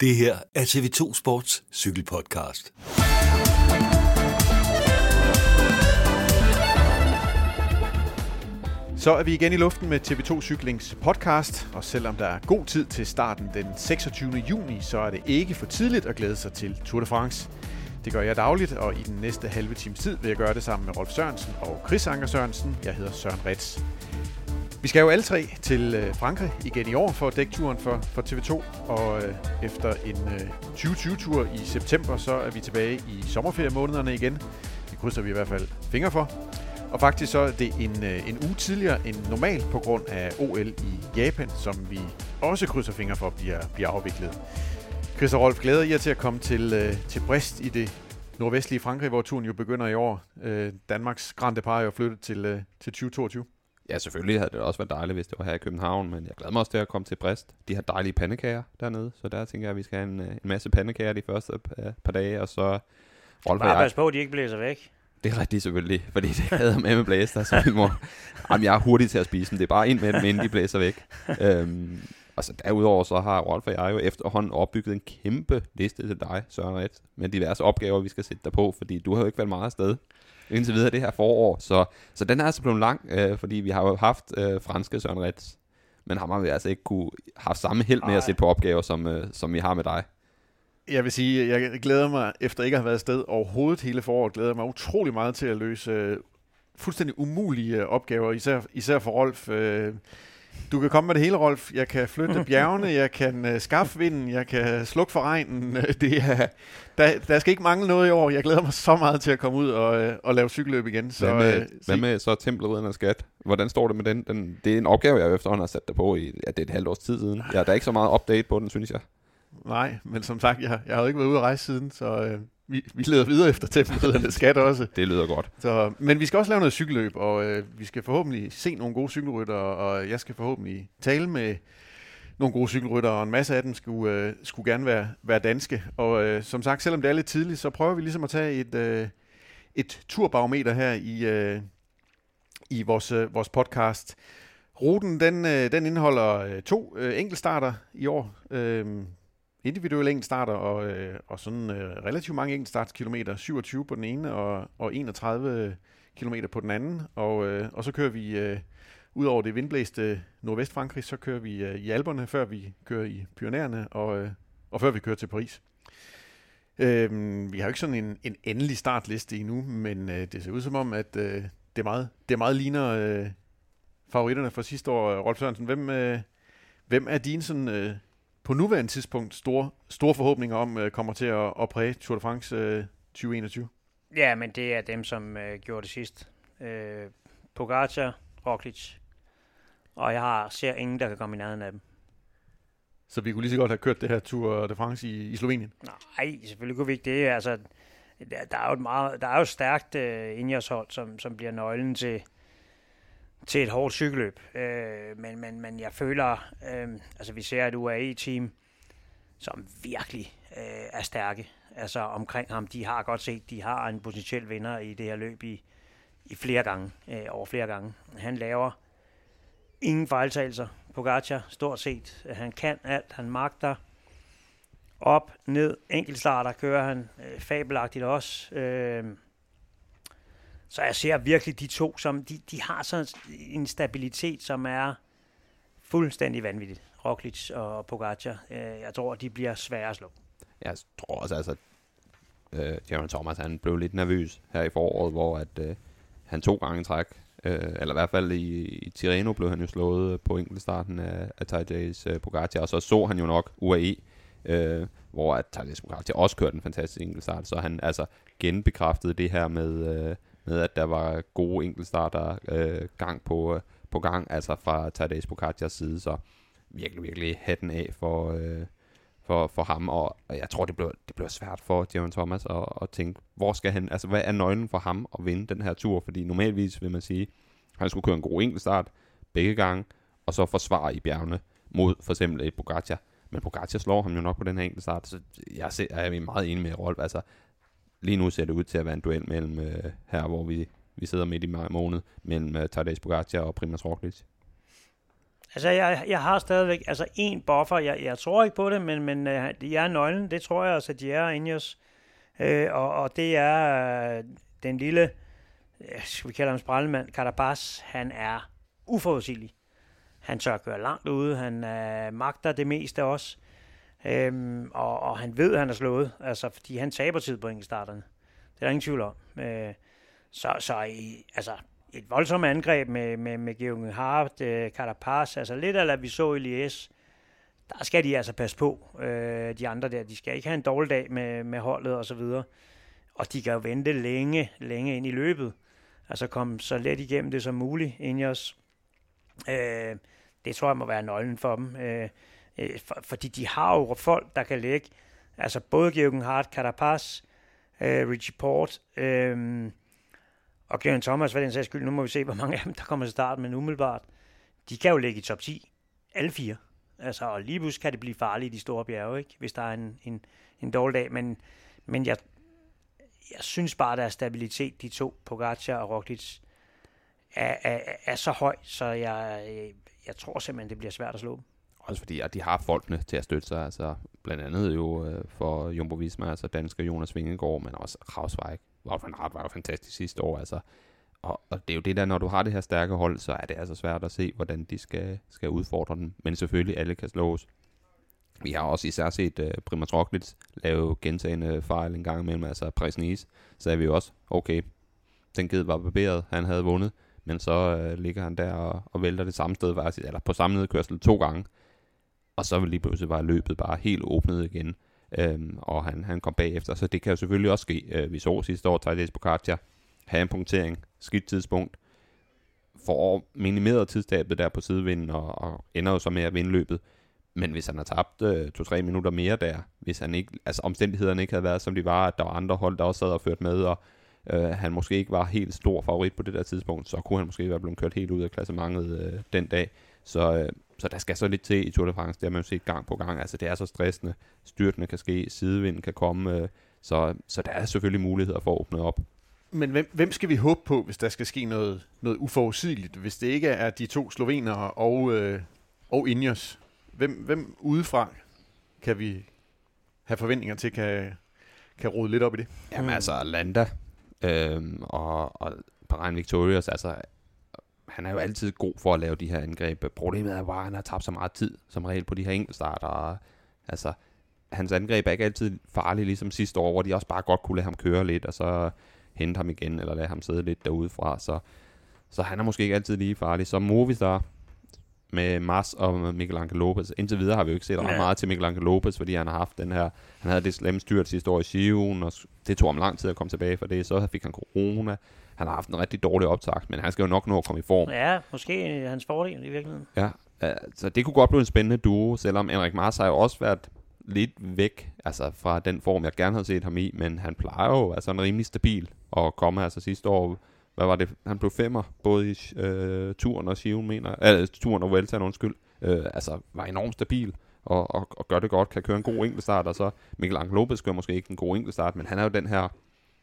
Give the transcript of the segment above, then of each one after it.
Det her er TV2 Sports cykelpodcast. Så er vi igen i luften med TV2 Cyklings podcast, og selvom der er god tid til starten den 26. juni, så er det ikke for tidligt at glæde sig til Tour de France. Det gør jeg dagligt, og i den næste halve times tid vil jeg gøre det sammen med Rolf Sørensen og Chris Anker Sørensen. Jeg hedder Søren Rets. Vi skal jo alle tre til øh, Frankrig igen i år for at dække turen for, for TV2, og øh, efter en øh, 2020-tur i september, så er vi tilbage i sommerferiemånederne igen. Det krydser vi i hvert fald fingre for. Og faktisk så er det en, øh, en uge tidligere end normalt på grund af OL i Japan, som vi også krydser fingre for bliver, bliver afviklet. Chris og Rolf, glæder jer til at komme til, øh, til Brest i det nordvestlige Frankrig, hvor turen jo begynder i år. Øh, Danmarks Grand Depart er jo flyttet til, øh, til 2022. Ja, selvfølgelig havde det også været dejligt, hvis det var her i København, men jeg glæder mig også til at komme til Brest. De har dejlige pandekager dernede, så der tænker jeg, at vi skal have en, øh, en masse pandekager de første par, par dage, og så Rolf Bare pas på, at de ikke blæser væk. Det er rigtigt selvfølgelig, fordi det havde med med blæser, så min mor, jamen, jeg er hurtig til at spise dem. Det er bare ind med dem, inden de blæser væk. øhm, og så derudover så har Rolf og jeg jo efterhånden opbygget en kæmpe liste til dig, Søren Ret, med diverse opgaver, vi skal sætte dig på, fordi du har jo ikke været meget afsted indtil videre det her forår. Så, så den er altså blevet lang, øh, fordi vi har jo haft øh, franske Søren Rets, men har vi altså ikke kunne have samme held med Ej. at sætte på opgaver, som, øh, som vi har med dig. Jeg vil sige, jeg glæder mig, efter ikke at have været afsted overhovedet hele foråret, glæder mig utrolig meget til at løse øh, fuldstændig umulige opgaver, især, især for Rolf. Øh, du kan komme med det hele, Rolf. Jeg kan flytte bjergene, jeg kan uh, skaffe vinden, jeg kan slukke for regnen. Det er, der, der skal ikke mangle noget i år. Jeg glæder mig så meget til at komme ud og, uh, og lave cykelløb igen. Så, hvad, med, uh, hvad med så templet skat? Hvordan står det med den? den? Det er en opgave, jeg efterhånden har sat dig på i ja, det er et halvt års tid siden. Ja, der er ikke så meget update på den, synes jeg. Nej, men som sagt, jeg, jeg har jo ikke været ude at rejse siden, så uh, vi, vi leder videre efter tempelridderne skat også. Det lyder godt. Så, men vi skal også lave noget cykelløb, og øh, vi skal forhåbentlig se nogle gode cykelrytter, og jeg skal forhåbentlig tale med nogle gode cykelrytter, og en masse af dem skulle, øh, skulle gerne være, være danske. Og øh, som sagt, selvom det er lidt tidligt, så prøver vi ligesom at tage et, øh, et turbarometer her i, øh, i vores, øh, vores podcast. Ruten, den, øh, den indeholder øh, to øh, enkeltstarter i år. Øh, individuelle enkeltstarter og, øh, og sådan øh, relativt mange enkeltstartskilometer, 27 på den ene og, og 31 øh, kilometer på den anden. Og, øh, og så kører vi, øh, ud over det vindblæste Nordvestfrankrig, så kører vi øh, i Alberne, før vi kører i Pyrenæerne, og, øh, og før vi kører til Paris. Øh, vi har jo ikke sådan en, en endelig startliste endnu, men øh, det ser ud som om, at øh, det, meget, det meget ligner øh, favoritterne fra sidste år. Rolf Sørensen, hvem, øh, hvem er dine sådan, øh, på nuværende tidspunkt store, store forhåbninger om øh, kommer til at, at præge Tour de France øh, 2021? Ja, men det er dem, som øh, gjorde det sidst. Øh, Pogacar, Roglic, og jeg har, ser ingen, der kan komme i nærheden af dem. Så vi kunne lige så godt have kørt det her Tour de France i, i Slovenien? Nej, selvfølgelig kunne vi ikke det. Altså, der, der er jo et meget, der er jo stærkt øh, indjørshold, som, som bliver nøglen til, til et hårdt cykelløb. Øh, men, men, men jeg føler, øh, altså vi ser et UAE-team, som virkelig øh, er stærke. Altså omkring ham, de har godt set, de har en potentiel vinder i det her løb i, i flere gange, øh, over flere gange. Han laver ingen fejltagelser. Pogacar, stort set. Han kan alt, han magter. Op, ned, enkeltstarter kører han øh, fabelagtigt også. Øh, så jeg ser virkelig de to, som de, de har sådan en stabilitet, som er fuldstændig vanvittigt. Roglic og Pogacar. Øh, jeg tror, de bliver svære at slå. Jeg tror også, altså, øh, Jaron Thomas, han blev lidt nervøs her i foråret, hvor at, øh, han to gange træk, øh, eller i hvert fald i, i Tirreno blev han jo slået på enkeltstarten af, af Tadejs øh, Pogacar, og så så han jo nok UAE, øh, hvor at Tadejs Pogacar også kørte en fantastisk enkeltstart, så han altså genbekræftede det her med, øh, med at der var gode enkeltstarter øh, gang på, øh, på gang, altså fra Tadej Pogacars side, så virkelig, virkelig hatten af for, øh, for, for ham, og, og jeg tror, det bliver, det bliver svært for Jørgen Thomas at, at tænke, hvor skal han, altså hvad er nøglen for ham at vinde den her tur, fordi normalvis vil man sige, han skulle køre en god enkeltstart begge gange, og så forsvare i bjergene mod for eksempel et Pogacar, men Pogacar slår ham jo nok på den her enkeltstart, så jeg er meget enig med Rolf, altså lige nu ser det ud til at være en duel mellem øh, her, hvor vi, vi sidder midt i maj måned, mellem øh, Tadej Pogacar og Primoz Roglic. Altså, jeg, jeg har stadigvæk altså en buffer. Jeg, jeg tror ikke på det, men, men øh, uh, de er nøglen. Det tror jeg også, at de er Ingers. Øh, og, og det er øh, den lille, øh, skal vi kalde ham sprallemand, Carapaz. Han er uforudsigelig. Han tør køre langt ude. Han øh, magter det meste også. Øhm, og, og han ved, at han er slået. Altså, fordi han taber tid på enkeltstarterne. Det er der ingen tvivl om. Øh, så, så i, altså, et voldsomt angreb med, med, med Georg Hart, øh, Carapaz, altså lidt af vi så i Lies, der skal de altså passe på, øh, de andre der. De skal ikke have en dårlig dag med, med holdet og så videre. Og de kan jo vente længe, længe ind i løbet. Altså komme så let igennem det som muligt, ind i os. Øh, det tror jeg må være nøglen for dem. Øh, øh, for, fordi de har jo folk, der kan lægge, altså både Georg Hart, Carapaz, øh, Richie Port, øh, og Glenn Thomas, hvad den sags skyld, nu må vi se, hvor mange af dem, der kommer til start, men umiddelbart, de kan jo ligge i top 10, alle fire. Altså, og lige pludselig kan det blive farligt i de store bjerge, ikke? hvis der er en, en, en dårlig dag, men, men jeg, jeg synes bare, at der er stabilitet, de to, Pogacar og Roglic, er, er, er så høj, så jeg, jeg tror simpelthen, det bliver svært at slå dem. Også fordi, at de har folkene til at støtte sig, altså blandt andet jo øh, for Jumbo Visma, altså dansker Jonas Vingegaard, men også Kravsvejk. Wout van Aert var jo fantastisk sidste år, altså. Og, og det er jo det der, når du har det her stærke hold, så er det altså svært at se, hvordan de skal, skal udfordre den. Men selvfølgelig, alle kan slås. Vi har også især set øh, uh, Primoz Roglic lave gentagende fejl en gang imellem, altså Presnis, så er vi jo også, okay, den ged var barberet, han havde vundet, men så uh, ligger han der og, og vælter det samme sted, faktisk, eller på samme nedkørsel to gange, og så vil lige pludselig bare løbet bare helt åbnet igen, øhm, og han, han kom bagefter, så det kan jo selvfølgelig også ske. Øh, vi så sidste år, Thaddeus Pogacar have en punktering, skidt tidspunkt, får minimeret tidstabet der på sidevinden, og, og ender jo så med at vinde løbet. Men hvis han har tabt øh, to-tre minutter mere der, hvis han ikke, altså omstændighederne ikke havde været, som de var, at der var andre hold, der også sad og ført med, og øh, han måske ikke var helt stor favorit på det der tidspunkt, så kunne han måske være blevet kørt helt ud af klassementet øh, den dag. Så, øh, så der skal så lidt til i Tour de France, det har man jo set gang på gang. Altså det er så stressende, styrtene kan ske, sidevinden kan komme, øh, så, så der er selvfølgelig muligheder for at åbne op. Men hvem, hvem skal vi håbe på, hvis der skal ske noget, noget uforudsigeligt? Hvis det ikke er de to slovenere og, øh, og Ingers, hvem, hvem udefra kan vi have forventninger til, kan, kan rode lidt op i det? Jamen altså, Landa øh, og, og Bahrain Victorious, altså han er jo altid god for at lave de her angreb. Problemet er bare, at han har tabt så meget tid, som regel på de her enkeltstarter. Altså, hans angreb er ikke altid farlige, ligesom sidste år, hvor de også bare godt kunne lade ham køre lidt, og så hente ham igen, eller lade ham sidde lidt derude fra. Så, så han er måske ikke altid lige farlig. Så Movistar med Mars og Miguel Angel Lopez. Indtil videre har vi jo ikke set ret meget til Miguel Angel Lopez, fordi han har haft den her, han havde det slemme styrt sidste år i Sion, og det tog ham lang tid at komme tilbage fra det. Så fik han corona, han har haft en rigtig dårlig optakt, men han skal jo nok nå at komme i form. Ja, måske hans fordel i virkeligheden. Ja, så det kunne godt blive en spændende duo, selvom Henrik Mars har jo også været lidt væk altså fra den form, jeg gerne havde set ham i, men han plejer jo altså en rimelig stabil og komme altså sidste år, hvad var det, han blev femmer, både i øh, turen og Sion, mener, øh, turen og Vueltaen, undskyld, øh, altså var enormt stabil og, og, og gør det godt, kan køre en god enkeltstart, og så Mikkel Angel Lopez gør måske ikke en god enkeltstart, men han er jo den her,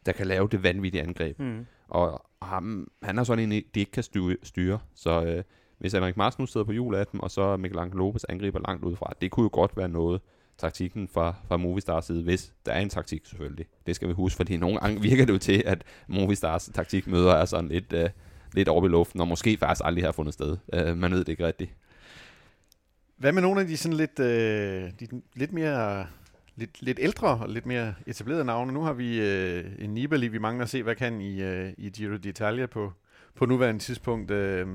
der kan lave det vanvittige angreb. Mm. Og ham, han er sådan en, de ikke kan styre. styre. Så øh, hvis Henrik Mars nu sidder på hjul af dem, og så Mikkel Angel Lopez angriber langt udefra, det kunne jo godt være noget taktikken fra, fra Movistars side, hvis der er en taktik selvfølgelig. Det skal vi huske, fordi nogle gange virker det jo til, at Movistars taktikmøder er sådan lidt, øh, lidt over i luften, og måske faktisk aldrig har fundet sted. Øh, man ved det ikke rigtigt. Hvad med nogle af de sådan lidt, øh, de, lidt mere lidt, lidt ældre og lidt mere etablerede navne. Nu har vi øh, en Nibali, vi mangler at se, hvad kan i, øh, i Giro d'Italia på, på nuværende tidspunkt. Øh,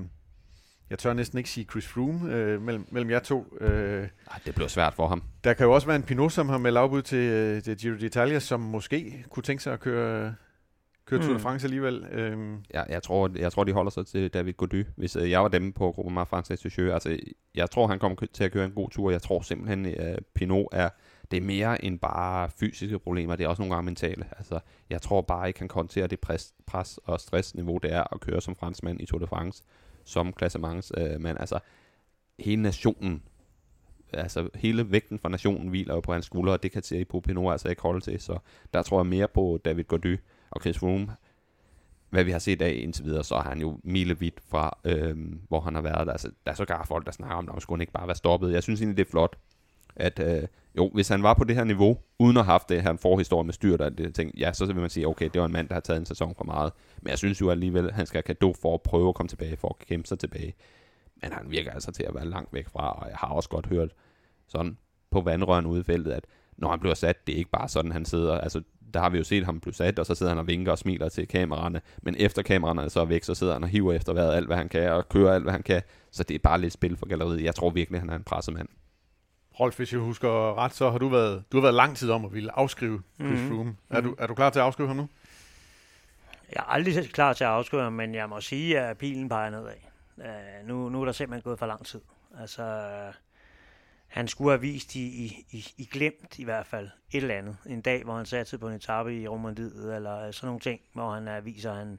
jeg tør næsten ikke sige Chris Froome øh, mellem, mellem jer to. Øh, Ej, det bliver svært for ham. Der kan jo også være en Pinot, som har meldt afbud til, øh, til Giro d'Italia, som måske kunne tænke sig at køre, køre Tour de mm. France alligevel. Øhm. Ja, jeg tror, jeg tror, de holder sig til David Gody. Hvis øh, jeg var dem på Gruppe France Esticheux, altså jeg tror, han kommer til at køre en god tur. Jeg tror simpelthen, at Pinot er det er mere end bare fysiske problemer, det er også nogle gange mentale. Altså, jeg tror bare ikke, han kan håndtere det pres, pres og stressniveau, det er at køre som franskmand i Tour de France, som klassementsmand. øh, men altså, hele nationen, altså hele vægten fra nationen hviler jo på hans skuldre, og det kan Thierry Pinot altså ikke holde til, så der tror jeg mere på David Gody og Chris Froome. hvad vi har set af indtil videre, så er han jo milevidt fra, øh, hvor han har været. Altså, der er så gar folk, der snakker om, at han ikke bare være stoppet. Jeg synes egentlig, det er flot, at øh, jo, hvis han var på det her niveau, uden at have haft det her forhistorie med styrt det ting, ja, så vil man sige, okay, det var en mand, der har taget en sæson for meget. Men jeg synes jo alligevel, at han skal have kado for at prøve at komme tilbage, for at kæmpe sig tilbage. Men han virker altså til at være langt væk fra, og jeg har også godt hørt sådan på vandrøren ude i feltet, at når han bliver sat, det er ikke bare sådan, han sidder. Altså, der har vi jo set ham blive sat, og så sidder han og vinker og smiler til kameraerne. Men efter kameraerne så er væk, så sidder han og hiver efter vejret alt, hvad han kan, og kører alt, hvad han kan. Så det er bare lidt spil for galleriet. Jeg tror virkelig, han er en pressemand. Rolf, hvis jeg husker ret, så har du været, du har været lang tid om at ville afskrive Chris mm-hmm. Froome. Er, du, er du klar til at afskrive ham nu? Jeg er aldrig klar til at afskrive ham, men jeg må sige, at pilen peger nedad. Uh, nu, nu er der simpelthen gået for lang tid. Altså, han skulle have vist i, i, i glemt i hvert fald et eller andet. En dag, hvor han satte på en etape i Romandiet, eller sådan nogle ting, hvor han uh, viser, at han,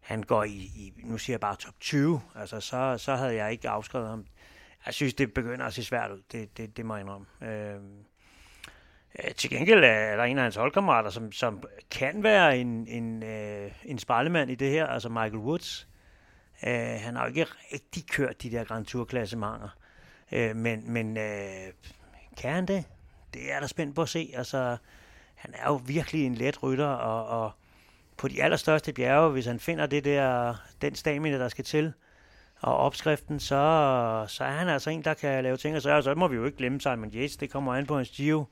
han går i, i, nu siger jeg bare top 20. Altså, så, så havde jeg ikke afskrevet ham. Jeg synes, det begynder at se svært ud. Det, det, det må jeg indrømme. Øh, til gengæld er der en af hans holdkammerater, som, som kan være en, en, øh, en spejlemand i det her, altså Michael Woods. Øh, han har jo ikke rigtig kørt de der Grand Tour-klassementer. Øh, men men øh, kan han det? Det er der spændt på at se. Altså, han er jo virkelig en let rytter, og, og på de allerstørste bjerge, hvis han finder det der, den stamina, der skal til, og opskriften, så, så er han altså en, der kan lave ting, og så, og så må vi jo ikke glemme Simon Yates, det kommer an på hans Giro.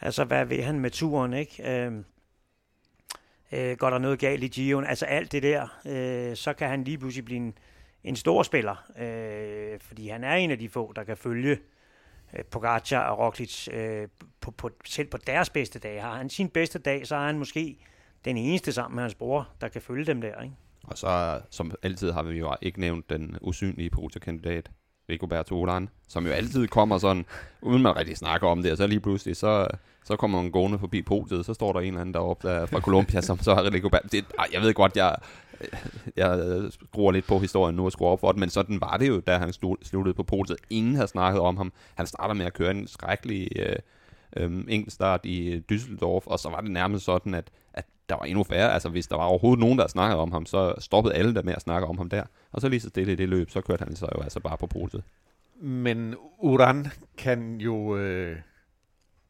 Altså, hvad vil han med turen, ikke? Øh, øh, går der noget galt i Gio'en? Altså alt det der, øh, så kan han lige pludselig blive en, en stor spiller, øh, fordi han er en af de få, der kan følge øh, Pogacar og Roglic øh, på, på, selv på deres bedste dag. Har han sin bedste dag, så er han måske den eneste sammen med hans bror, der kan følge dem der, ikke? Og så, som altid, har vi jo ikke nævnt den usynlige Pogacar-kandidat, Rigoberto Olan, som jo altid kommer sådan, uden man rigtig snakker om det, og så lige pludselig, så, så kommer man gående forbi podiet, så står der en eller anden deroppe der fra Colombia, som så har Rigoberto. Det, jeg ved godt, jeg, jeg skruer lidt på historien nu og skruer op for det, men sådan var det jo, da han sluttede på podiet. Ingen havde snakket om ham. Han starter med at køre en skrækkelig øh, øh, enkeltstart i Düsseldorf, og så var det nærmest sådan, at, at der var endnu færre. Altså, hvis der var overhovedet nogen, der snakkede om ham, så stoppede alle der med at snakke om ham der. Og så lige så stille i det løb, så kørte han så jo altså bare på podiet. Men Uran kan jo, øh,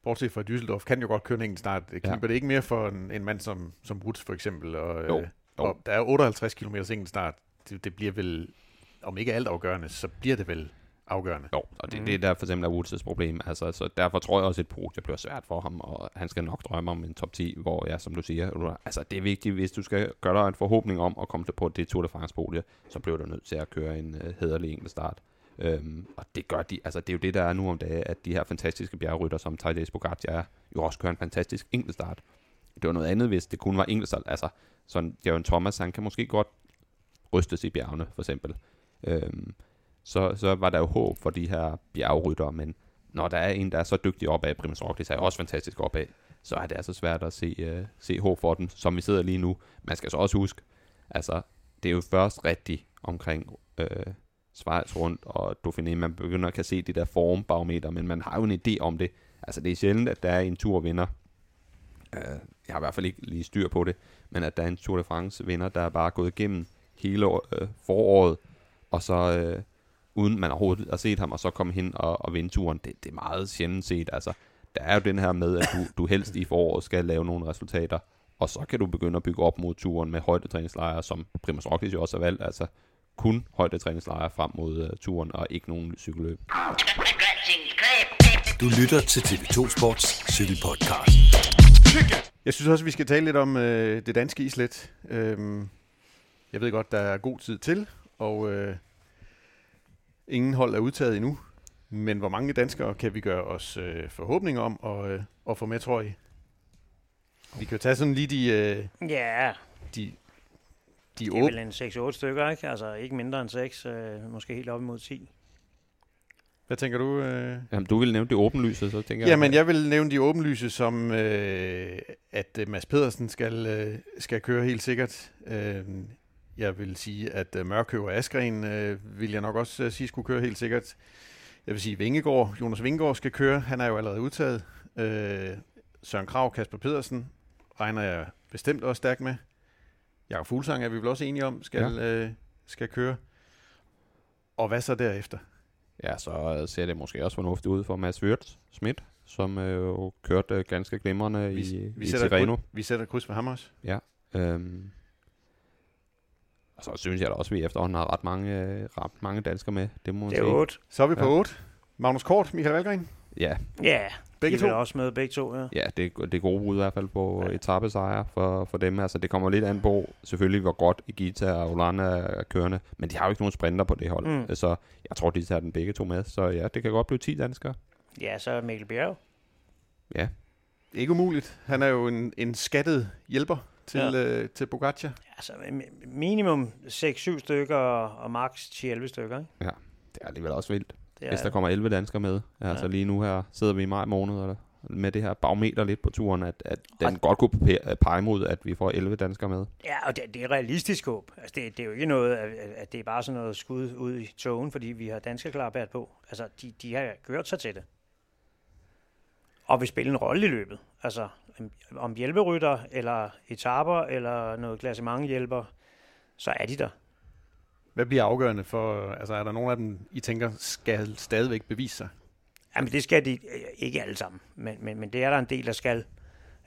bortset fra Düsseldorf, kan jo godt køre en enkelt start. Kniber ja. det ikke mere for en, en mand som, som Woods for eksempel? Og, jo. Øh, jo. og der er 58 km enkelt start. Det, det bliver vel, om ikke alt afgørende, så bliver det vel afgørende. Jo, og det, mm. det er der for eksempel er Woods' problem. Altså, så derfor tror jeg også, at et podie bliver svært for ham, og han skal nok drømme om en top 10, hvor ja, som du siger, altså det er vigtigt, hvis du skal gøre dig en forhåbning om at komme til på det Tour de France podie, så bliver du nødt til at køre en uh, hederlig enkelt start. Øhm, og det gør de, altså det er jo det, der er nu om dagen, at de her fantastiske bjergrytter, som Tadej Pogacar er, jo også kører en fantastisk enkeltstart. Det var noget andet, hvis det kun var enkeltstart. Altså, sådan Jaron Thomas, han kan måske godt rystes i bjergene, for eksempel. Øhm, så, så var der jo håb for de her bjergryttere, men når der er en, der er så dygtig opad, Primus Roglic er også fantastisk opad, så er det altså svært at se, uh, se håb for dem, som vi sidder lige nu. Man skal så også huske, altså, det er jo først rigtigt omkring øh, Schweiz rundt og Dauphiné, man begynder at kan se de der formbarometer, men man har jo en idé om det. Altså, det er sjældent, at der er en turvinder. Uh, øh, jeg har i hvert fald ikke lige styr på det, men at der er en Tour de France vinder, der er bare gået igennem hele øh, foråret, og så øh, uden man overhovedet har set ham, og så komme hen og, og vinde turen. Det, det er meget sjældent set. Altså, der er jo den her med, at du, du helst i foråret skal lave nogle resultater, og så kan du begynde at bygge op mod turen med højdetræningslejre, som Primus Roglic jo også har valgt, altså kun højdetræningslejre frem mod uh, turen, og ikke nogen cykelløb. Du lytter til TV2 Sports cykelpodcast. Jeg synes også, vi skal tale lidt om øh, det danske islet. Øhm, jeg ved godt, der er god tid til, og øh, Ingen hold er udtaget endnu, men hvor mange danskere kan vi gøre os øh, forhåbninger om at, øh, at få med, tror I? Vi kan jo tage sådan lige de... Øh, ja. De, de det er vel en 6-8 stykker, ikke? Altså ikke mindre end 6, øh, måske helt op imod 10. Hvad tænker du? Øh? Jamen, du vil nævne det åbenlyse, så tænker jeg... Jamen, jeg vil nævne de åbenlyse, som øh, at øh, Mads Pedersen skal, øh, skal køre helt sikkert. Øh, jeg vil sige, at uh, Mørkøv og Askren uh, vil jeg nok også uh, sige skulle køre helt sikkert. Jeg vil sige, Vingegård, Jonas Vingegaard skal køre. Han er jo allerede udtaget. Uh, Søren Krav, Kasper Pedersen regner jeg bestemt også stærkt med. Jakob Fuglsang er vi vel også enige om, skal, ja. øh, skal køre. Og hvad så derefter? Ja, så øh, ser det måske også fornuftigt ud for Mads Wirtz Schmidt, som øh, jo kørte øh, ganske glimrende Vi, i, vi, i sætter Tirreno. kryds, vi sætter kryds for ham også. Ja. Øhm. Og så synes jeg da også, at vi efterhånden har ret mange, øh, ret mange danskere med. Det må man Det er sige. 8. Så er vi på Ja. 8. Magnus Kort, Michael Valgren. Ja, Ja, Begge de er to. også med begge to, ja. ja det, er- det er gode bud i hvert fald på Ja. etappesejre for, for dem. Altså, det kommer lidt an på, selvfølgelig, hvor godt Igita og Olanda er kørende. Men de har jo ikke nogen sprinter på det hold. Mm. Mm. Så jeg tror, de tager den begge to med. Så ja, det kan godt blive 10 danskere. Ja, så er Mikkel Bjerg. Ja, Ikke umuligt. Han er jo en, en skattet hjælper til, Ja. ja. øh, til Bogaccia. Altså mi- minimum 6-7 stykker og, og max 10-11 stykker, ikke? det er alligevel også vildt. Det Hvis der kommer 11 danskere med. Altså Ja. lige nu her sidder vi i maj måned og med det her barometer lidt på turen, at, at den Og- godt kunne pe- pege mod, at vi får 11 danskere med. Ja, og det, det er realistisk håb. Altså, det, det er jo ikke noget, at, at det er bare sådan noget skud ud i togen, fordi vi har danske klarbært på. Altså, de, de har gjort sig til det. Og vil spille en rolle i løbet. Altså, om- hjælperytter, eller etaper, eller noget klassementhjælper, så er de der. Hvad bliver afgørende for, altså er der nogen af dem, I tænker, skal stadigvæk bevise sig? Jamen, det skal de øh, ikke alle sammen, men, men, men det er der en del, der skal.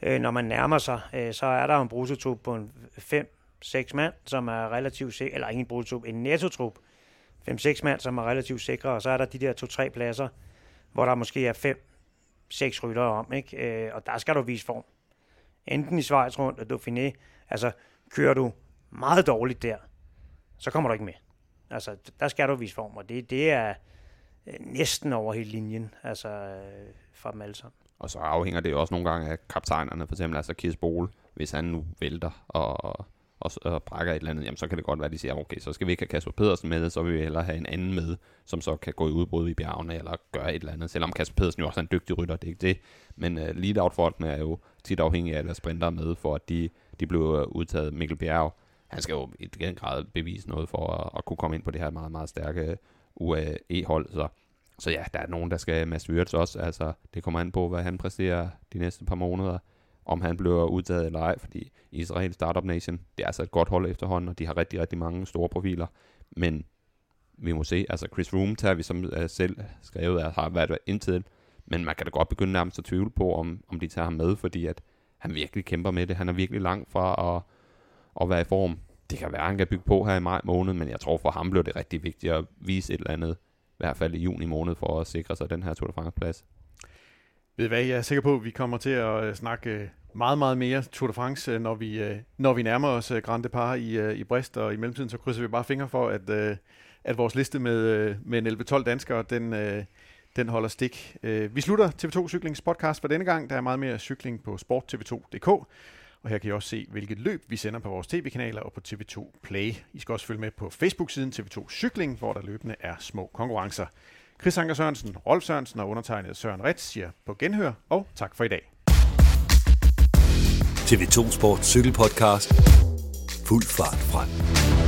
Øh, når man nærmer sig, øh, så er der en bruttotrup på en 5-6 mand, som er relativt sikker, eller ikke en bruttotrup, en nettotrup. 5-6 mand, som er relativt sikre, og så er der de der 2-3 pladser, hvor der måske er 5-6 ryttere om, ikke? Øh, og der skal du vise form. Enten i Schweiz rundt og Dauphiné, altså kører du meget dårligt der, så kommer du ikke med. Altså, der skal du vise form, og det, det er øh, næsten over hele linjen, altså øh, fra dem alle sammen. Og så afhænger det jo også nogle gange af kaptajnerne, for eksempel altså Kies Bol, Hvis han nu vælter og, og, og brækker et eller andet, jamen så kan det godt være, at de siger, okay, så skal vi ikke have Kasper Pedersen med, så vil vi hellere have en anden med, som så kan gå i udbrud i bjergene eller gøre et eller andet. Selvom Kasper Pedersen jo også er en dygtig rytter, det er ikke det. Men øh, uh, lead-out-folkene er jo tit afhængige af, at der sprinter med, for at de, de blev øh, udtaget. Mikkel Bjerg, han skal jo i den grad bevise noget for at, at kunne komme ind på det her meget, meget stærke UAE-hold. Så så ja, der er nogen, der skal Mads Wirtz også. Altså, det kommer an på, hvad han præsterer de næste par måneder. Om han bliver udtaget eller ej, fordi Israel Startup Nation, det er altså et godt hold efterhånden, og de har rigtig, rigtig mange store profiler. Men vi må se, altså Chris Room tager vi som uh, selv skrevet, at har været indtil. Men man kan da godt begynde nærmest at tvivle på, om, om de tager ham med, fordi at han virkelig kæmper med det. Han er virkelig langt fra at, at være i form. Det kan være, at han kan bygge på her i maj måned, men jeg tror for ham bliver det rigtig vigtigt at vise et eller andet i hvert fald i juni måned, for at sikre sig den her Tour de France-plads. Ved hvad, jeg er sikker på, at vi kommer til at øh, snakke øh, meget, meget mere Tour de France, øh, når vi, når vi nærmer os Grand Depart i, i Brest, og i mellemtiden så krydser vi bare fingre for, at, at vores liste med, med 11-12 danskere, den, den holder stik. Vi slutter TV2 Cyklings podcast for denne gang. Der er meget mere cykling på sporttv2.dk, og her kan I også se, hvilket løb vi sender på vores tv-kanaler og på TV2 Play. I skal også følge med på Facebook-siden TV2 Cykling, hvor der løbende er små konkurrencer. Chris Anker Sørensen, Rolf Sørensen og undertegnet Søren Ritz siger på genhør, og tak for i dag. TV2 Sport Cykelpodcast. Fuld fart frem.